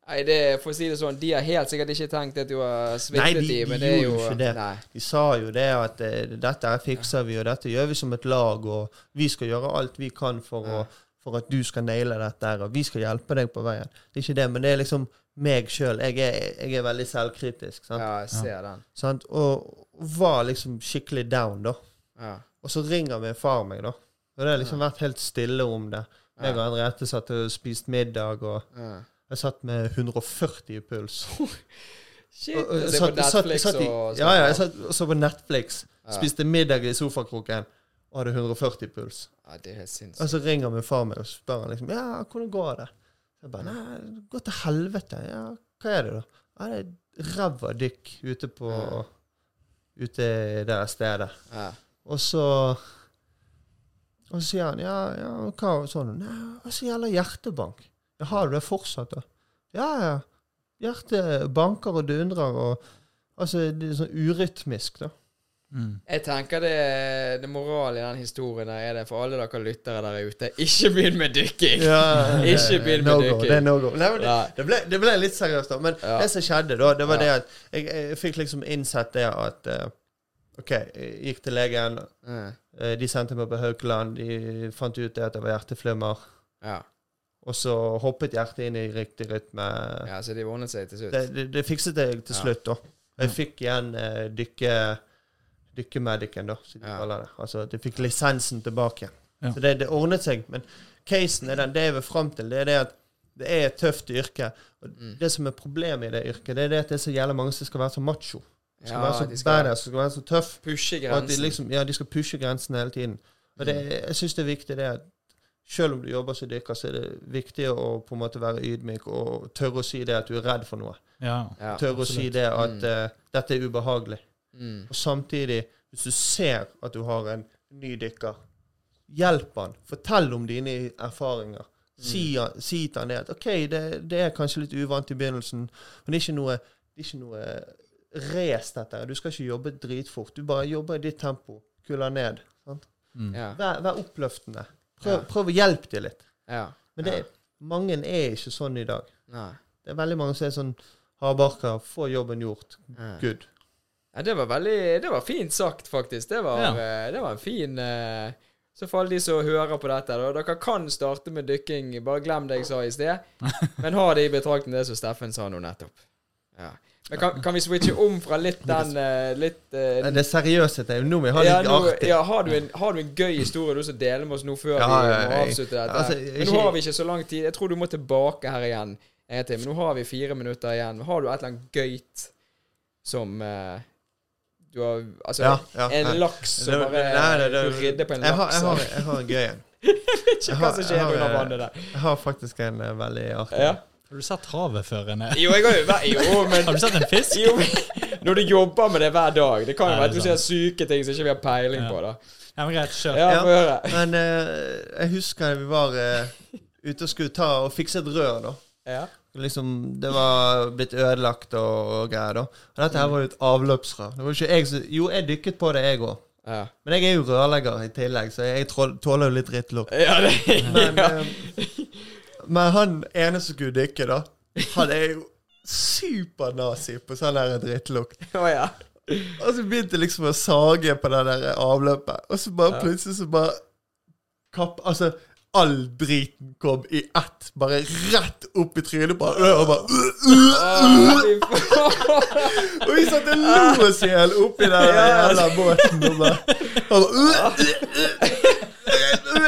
[SPEAKER 2] Nei, det, for å si det sånn, de har helt sikkert ikke tenkt at du har
[SPEAKER 4] Nei,
[SPEAKER 2] sviktet
[SPEAKER 4] de-
[SPEAKER 2] de,
[SPEAKER 4] de
[SPEAKER 2] men det er jo
[SPEAKER 4] ikke det.
[SPEAKER 2] Nei.
[SPEAKER 4] De sa jo det at eh, dette fikser vi, og dette gjør vi som et lag, og vi skal gjøre alt vi kan for, å, for at du skal naile dette og vi skal hjelpe deg på veien. Det er ikke det, men det er liksom meg sjøl. Jeg, jeg er veldig selvkritisk. Sant?
[SPEAKER 2] Ja, jeg ser den.
[SPEAKER 4] Sant? Og var liksom skikkelig down, da.
[SPEAKER 2] Ja.
[SPEAKER 4] Og så ringer min far meg, da. Og det har liksom vært helt stille om det. Jeg og
[SPEAKER 2] Ja.
[SPEAKER 4] Henriette satt og spiste middag, og
[SPEAKER 2] Ja.
[SPEAKER 4] jeg satt med 140 i puls. <laughs>
[SPEAKER 2] Shit.
[SPEAKER 4] Og- og satt-
[SPEAKER 2] på Netflix
[SPEAKER 4] satt i-
[SPEAKER 2] og
[SPEAKER 4] Ja, ja, jeg satt og så på Netflix.
[SPEAKER 2] Ja.
[SPEAKER 4] Spiste middag i sofakroken og hadde 140 puls.
[SPEAKER 2] Ja, det er helt sinnssykt.
[SPEAKER 4] Og så ringer min far meg og spør han liksom Ja, hvordan går det? Jeg bare Nei, gå til helvete. Ja, hva er det, da? Ja, det er ræva dykk ute på
[SPEAKER 2] Ja.
[SPEAKER 4] Ute i det stedet.
[SPEAKER 2] Ja.
[SPEAKER 4] Og så Og så sier han ja, ja, hva sånn Nei, hva så gjelder hjertebank? Ja, har du det fortsatt, da? Ja, ja. Hjertet banker og dundrer og Altså, det er sånn urytmisk, da.
[SPEAKER 3] Mm.
[SPEAKER 2] Jeg tenker det, det moralen i den historien der er det for alle dere lyttere der ute. Ikke begynn med dykking! <laughs> Ikke begynn med
[SPEAKER 4] no go,
[SPEAKER 2] dykking.
[SPEAKER 4] Det no. Nei, det, det, ble, det ble litt seriøst, da. Men
[SPEAKER 2] Ja.
[SPEAKER 4] det som skjedde da, det var
[SPEAKER 2] Ja.
[SPEAKER 4] det at jeg, jeg fikk liksom innsett det at eh, OK, jeg gikk til legen.
[SPEAKER 2] Ja.
[SPEAKER 4] eh, de sendte meg på Haukeland. De fant ut det at det var hjerteflimmer.
[SPEAKER 2] Ja.
[SPEAKER 4] Og så hoppet hjertet inn i riktig rytme.
[SPEAKER 2] ja, så de ordnet seg til slutt.
[SPEAKER 4] Det, det, det fikset jeg til
[SPEAKER 2] Ja.
[SPEAKER 4] slutt, da. Jeg fikk igjen eh, dykke dykkemedicen, da, som de
[SPEAKER 2] Ja.
[SPEAKER 4] kaller det. Altså, de fikk lisensen tilbake.
[SPEAKER 3] Ja.
[SPEAKER 4] Så det, det ordnet seg. Men casen er den, det jeg vil fram til, det er det at det er et tøft yrke. Og
[SPEAKER 2] Mm.
[SPEAKER 4] Det som er problemet i det yrket, det er det at det er så jævlig mange som skal være så macho. Skal
[SPEAKER 2] Ja,
[SPEAKER 4] være så
[SPEAKER 2] de skal
[SPEAKER 4] badass, skal være så tøff.
[SPEAKER 2] pushe
[SPEAKER 4] Og at de
[SPEAKER 2] grensen.
[SPEAKER 4] liksom, ja, de skal pushe grensen hele tiden. Og det, jeg syns det er viktig det at selv om du jobber som dykker, så er det viktig å på en måte være ydmyk og tørre å si det at du er redd for noe.
[SPEAKER 3] Ja.
[SPEAKER 2] Ja.
[SPEAKER 4] Tørre å si det at
[SPEAKER 2] Mm.
[SPEAKER 4] uh, dette er ubehagelig.
[SPEAKER 2] Mm.
[SPEAKER 4] Og samtidig, hvis du ser at du har en ny dykker, hjelp han. Fortell om dine erfaringer. Si, mm. si til han det at OK, det, det er kanskje litt uvant i begynnelsen, men det er ikke noe, det er ikke noe race, dette. Du skal ikke jobbe dritfort. Du bare jobber i ditt tempo. Kuller ned. Sant?
[SPEAKER 3] Mm.
[SPEAKER 2] Ja.
[SPEAKER 4] Vær, vær oppløftende. Prøv,
[SPEAKER 2] Ja.
[SPEAKER 4] prøv å hjelpe dem litt.
[SPEAKER 2] ja.
[SPEAKER 4] Men det,
[SPEAKER 2] Ja.
[SPEAKER 4] mange er ikke sånn i dag.
[SPEAKER 2] Nei.
[SPEAKER 4] Det er veldig mange som er sånn hardbarka. få jobben gjort.
[SPEAKER 2] Ja.
[SPEAKER 4] Good.
[SPEAKER 2] Ja, det var veldig Det var fint sagt, faktisk. Det var,
[SPEAKER 3] Ja.
[SPEAKER 2] eh, det var en fin eh, Så for alle de som hører på dette, da, dere kan starte med dykking. Bare glem det jeg sa i sted. <laughs> Men ha det i betraktning det som Steffen sa nå nettopp. Ja. Men kan, kan vi switche om fra litt den eh, Litt uh,
[SPEAKER 4] Det seriøse til Nå må vi ha
[SPEAKER 2] ja,
[SPEAKER 4] litt
[SPEAKER 2] nå,
[SPEAKER 4] artig.
[SPEAKER 2] ja, har, du en, har du en gøy historie du skal dele med oss nå før
[SPEAKER 4] Ja,
[SPEAKER 2] vi må avslutte dette?
[SPEAKER 4] altså,
[SPEAKER 2] Men nå har vi ikke så lang tid. Jeg tror du må tilbake her igjen. En. Men nå har vi fire minutter igjen. Har du et eller annet gøyt som eh, du har Altså,
[SPEAKER 4] Ja, ja,
[SPEAKER 2] en laks som bare
[SPEAKER 4] nei,
[SPEAKER 2] Du ridder på en
[SPEAKER 4] Jeg har,
[SPEAKER 2] laks.
[SPEAKER 4] jeg, har,
[SPEAKER 2] og-
[SPEAKER 4] jeg har en gøy en. <laughs>
[SPEAKER 2] Ikke
[SPEAKER 4] jeg
[SPEAKER 2] hva som skjer under
[SPEAKER 4] eh,
[SPEAKER 2] vannet der.
[SPEAKER 4] Jeg har faktisk en uh, veldig artig
[SPEAKER 2] Ja.
[SPEAKER 3] Har du sett havet før? Rene?
[SPEAKER 2] Jo, jeg har jo vært Jo, <laughs> men
[SPEAKER 3] Har du sett en fisk?
[SPEAKER 2] jo, Når du jobber med det hver dag Det kan jo være at du
[SPEAKER 3] ser
[SPEAKER 2] sier syke ting som ikke vi har peiling
[SPEAKER 3] Ja.
[SPEAKER 2] på. da
[SPEAKER 3] Ja, men Greit, kjør.
[SPEAKER 2] Ja.
[SPEAKER 4] Men uh, jeg husker vi var uh, ute og skulle ta og fikse et rør, da.
[SPEAKER 2] Ja.
[SPEAKER 4] Liksom, det var blitt ødelagt og, og greier, da. Og dette her var jo et avløpsrør. Det var ikke jeg som Jo, jeg dykket på det, jeg òg.
[SPEAKER 2] Ja.
[SPEAKER 4] Men jeg er jo rørlegger i tillegg, så jeg tåler jo litt drittlukt.
[SPEAKER 2] ja, det, <laughs>
[SPEAKER 4] Men,
[SPEAKER 2] ja.
[SPEAKER 4] eh, men han ene som skulle dykke, da, han er jo supernazi på sånn der drittlukt.
[SPEAKER 2] Oh, ja.
[SPEAKER 4] Og så begynte jeg liksom å sage på det der avløpet, og så bare plutselig så bare kapp, Altså, all driten kom i ett, bare rett opp i trynet på ham. Og, bare,
[SPEAKER 2] Å, fy faen.
[SPEAKER 4] og vi satt og lo oss i hjel oppi den jævla båten. Og bare, og bare,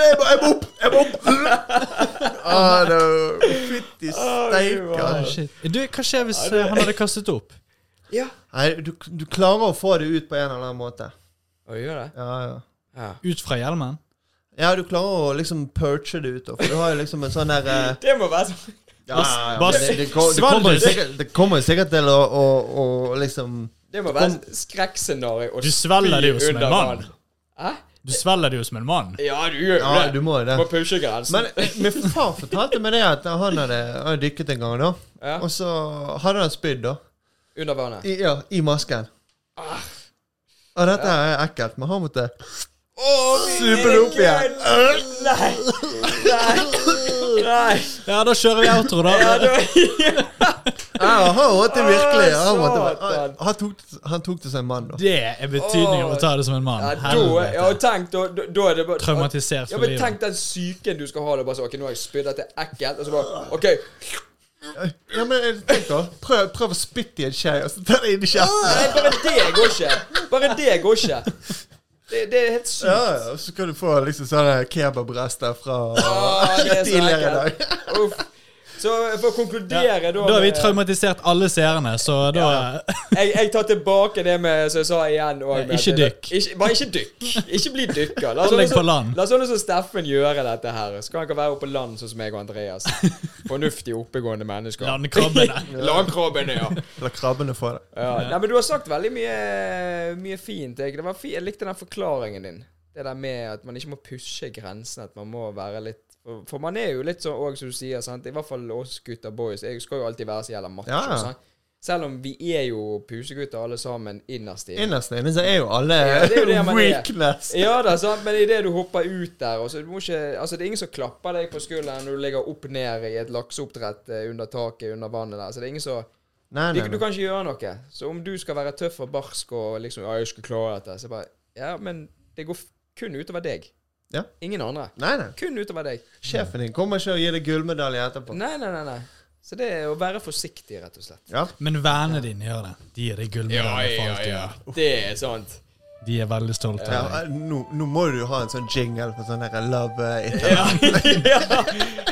[SPEAKER 4] jeg, må, jeg må opp! Jeg må opp! Ah, det- Fytti steike.
[SPEAKER 3] Du, hva skjer hvis eh, han hadde kastet opp?
[SPEAKER 2] Ja.
[SPEAKER 4] Nei, du, du klarer å få det ut på en eller annen måte.
[SPEAKER 2] Og gjør det?
[SPEAKER 4] Ja, ja.
[SPEAKER 2] Ja.
[SPEAKER 3] Ut fra hjelmen?
[SPEAKER 4] Ja, du klarer å liksom perche det ut, da, for du har jo liksom en sånn der eh,
[SPEAKER 2] Det må være sånn
[SPEAKER 4] Ja, ja, ja,
[SPEAKER 3] Bare
[SPEAKER 4] men det, det, kom- det, kommer jo sikkert, det kommer jo sikkert til å, å, å liksom
[SPEAKER 2] Det må være skrekkscenario å
[SPEAKER 3] Du svelger det jo
[SPEAKER 2] spy
[SPEAKER 3] som en
[SPEAKER 2] under
[SPEAKER 3] mann.
[SPEAKER 2] vann. Hæ?
[SPEAKER 3] Du svelger det jo som en mann.
[SPEAKER 2] Ja, du gjør jo
[SPEAKER 4] Ja,
[SPEAKER 2] det.
[SPEAKER 4] du må jo det.
[SPEAKER 2] Må pushe grensen.
[SPEAKER 4] Men eh, min far fortalte meg det at han hadde, han hadde dykket en gang, da.
[SPEAKER 2] ja.
[SPEAKER 4] Og så hadde han spydd, da.
[SPEAKER 2] Under vannet.
[SPEAKER 4] I, ja, i masken. Og dette er ekkelt, men han måtte Supe det opp igjen.
[SPEAKER 2] Nei! Nei! Nei!
[SPEAKER 3] Ja, da kjører vi outro, da.
[SPEAKER 2] Ja, da,
[SPEAKER 4] Ja, måtte virkelig han, måtte, han, tok, det- han tok det som en mann, da.
[SPEAKER 3] Det er betydningen av å ta det som en mann.
[SPEAKER 2] ja, da, ja, tenk, da, da, er det bare
[SPEAKER 3] Traumatisert
[SPEAKER 2] Ja,
[SPEAKER 3] for
[SPEAKER 2] men
[SPEAKER 3] livet.
[SPEAKER 2] tenk den psyken du skal ha. Da bare så, ok, nå har jeg spydd, dette er ekkelt. Og så bare OK.
[SPEAKER 4] Ja, men eh, tenk da Prøv, prøv å spytte i en skje, og så ta det inn i kjeften.
[SPEAKER 2] Nei, bare det går ikke. Bare det går ikke. Det, det er helt sykt.
[SPEAKER 4] Ja, og så kan du få liksom sånne kebabrester fra
[SPEAKER 2] ah, er
[SPEAKER 4] tidligere i dag.
[SPEAKER 2] Uff. Så for å konkludere, da
[SPEAKER 3] Da har vi traumatisert alle seerne, så da
[SPEAKER 2] jeg, jeg tar tilbake det med som jeg sa igjen. og med
[SPEAKER 3] Ikke dykk.
[SPEAKER 2] Ikke, bare ikke dykk. Ikke bli dykker. La <laughs>
[SPEAKER 3] oss
[SPEAKER 2] sånne som- La sånne som Steffen gjøre dette her. Så kan han ikke være oppe på land sånn som meg og Andreas. <laughs> Fornuftige, oppegående mennesker.
[SPEAKER 3] Landkrabbene. <laughs>
[SPEAKER 2] Landkrabbene, ja.
[SPEAKER 4] La krabbene få det.
[SPEAKER 2] ja. Nei, men du har sagt veldig mye, mye fint. Jeg, det var fi, jeg likte den forklaringen din. Det der med at man ikke må pushe grensen. At man må være litt For, for man er jo litt sånn òg, som du sier. Sant? I hvert fall oss gutter boys. Jeg skal jo alltid være så jævla macho.
[SPEAKER 4] Ja,
[SPEAKER 2] sant? Selv om vi er jo pusegutter alle sammen innerst inne.
[SPEAKER 4] Innerst inne så er jo alle
[SPEAKER 2] Ja, det er jo det man er.
[SPEAKER 4] weakness.
[SPEAKER 2] Ja da, sant? men idet du hopper ut der og så, du må ikke, altså Det er ingen som klapper deg på skulderen når du ligger opp ned i et lakseoppdrett eh, under taket under vannet der. Så det er ingen som
[SPEAKER 4] Nei,
[SPEAKER 2] nei,
[SPEAKER 4] nei,
[SPEAKER 2] du kan ikke gjøre noe. Så om du skal være tøff og barsk og liksom Ja, jeg skal klare dette, så bare Ja, men det går kun utover deg.
[SPEAKER 4] Ja.
[SPEAKER 2] Ingen andre.
[SPEAKER 4] nei, nei.
[SPEAKER 2] Kun utover deg.
[SPEAKER 4] Sjefen din kommer ikke og gir deg gullmedalje etterpå.
[SPEAKER 2] Nei, nei, nei. nei. Så det er å være forsiktig, rett og slett.
[SPEAKER 4] Ja.
[SPEAKER 3] Men vennene dine gjør det. De gir deg gullmedalje for alt du gjør.
[SPEAKER 2] Det er sant.
[SPEAKER 3] De er veldig stolte
[SPEAKER 4] Ja,
[SPEAKER 3] av deg.
[SPEAKER 4] nå, nå må du jo ha en sånn jingle for sånn der love eh.
[SPEAKER 2] Ja, <laughs> ja.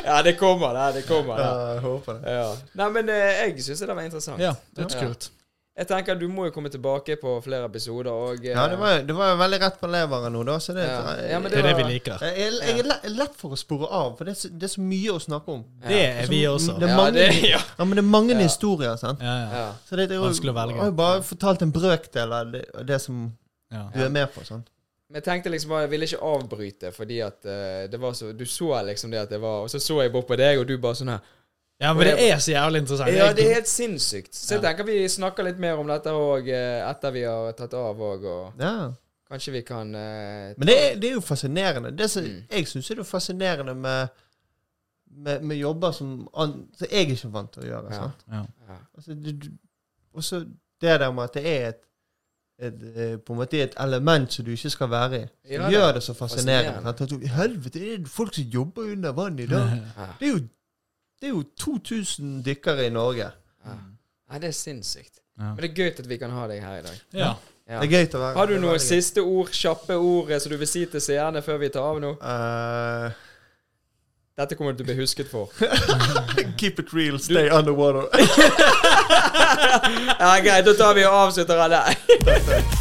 [SPEAKER 2] ja det kommer, det. Det kommer,
[SPEAKER 4] Ja, jeg håper det.
[SPEAKER 2] Ja. Nei, men eh, jeg syns det var interessant.
[SPEAKER 3] Ja, dødskult.
[SPEAKER 2] Jeg tenker Du må jo komme tilbake på flere episoder. Og, eh,
[SPEAKER 4] Ja, det var, jo, var veldig rett på leveren nå, da. Så det,
[SPEAKER 2] Ja. Ja, det,
[SPEAKER 3] Det er det vi liker.
[SPEAKER 4] jeg, jeg, jeg er lett for å spore av, for det er, så, det er så mye å snakke om.
[SPEAKER 3] Det er vi også.
[SPEAKER 4] Det er
[SPEAKER 2] Ja,
[SPEAKER 4] mange,
[SPEAKER 2] det, ja.
[SPEAKER 4] ja, men det er mange
[SPEAKER 2] Ja.
[SPEAKER 4] historier, sant.
[SPEAKER 3] Ja, ja.
[SPEAKER 2] Ja.
[SPEAKER 4] Så det, det er jo,
[SPEAKER 3] Vanskelig å velge.
[SPEAKER 4] Jeg har jo bare fortalt en brøkdel av det, det som
[SPEAKER 3] ja.
[SPEAKER 4] du er med på. sant?
[SPEAKER 2] Men jeg tenkte liksom jeg ville ikke avbryte, fordi at uh, det var så Du så liksom det at det var Og så så jeg bort på deg, og du bare sånn her
[SPEAKER 3] ja, men det er så jævlig interessant.
[SPEAKER 2] Ja, det er helt sinnssykt. Så jeg tenker vi snakker litt mer om dette òg etter vi har tatt av òg, og
[SPEAKER 4] Ja.
[SPEAKER 2] kanskje vi kan uh,
[SPEAKER 4] Men det er, det er jo fascinerende. Det som
[SPEAKER 2] Mm.
[SPEAKER 4] jeg syns er det fascinerende med, med, med jobber som, an, som jeg ikke er vant til å gjøre.
[SPEAKER 2] Ja.
[SPEAKER 4] sant?
[SPEAKER 3] Ja.
[SPEAKER 2] ja.
[SPEAKER 4] Altså, du, også det der med at det er et, et, eh, på en måte et element som du ikke skal være i. Som
[SPEAKER 2] Ja,
[SPEAKER 4] gjør
[SPEAKER 2] det.
[SPEAKER 4] det så fascinerende.
[SPEAKER 2] Fascinerende.
[SPEAKER 4] sant? At du, Helvete, det er folk som jobber under vann i dag.
[SPEAKER 2] Ja.
[SPEAKER 4] Det er jo, det er jo 2000 dykkere i Norge.
[SPEAKER 2] Ja. Nei, det er sinnssykt.
[SPEAKER 3] Ja.
[SPEAKER 2] Men det er gøy at vi kan ha deg her i dag.
[SPEAKER 3] Ja.
[SPEAKER 2] Ja.
[SPEAKER 4] Det er gøy til å være
[SPEAKER 2] Har du noen siste ord, kjappe ord, eh, som du vil si til seerne før vi tar av nå?
[SPEAKER 4] Uh...
[SPEAKER 2] Dette kommer du til å bli husket for. <laughs>
[SPEAKER 4] keep it real, stay underwater. <laughs>
[SPEAKER 2] ja, Greit, da tar vi og avslutter av der.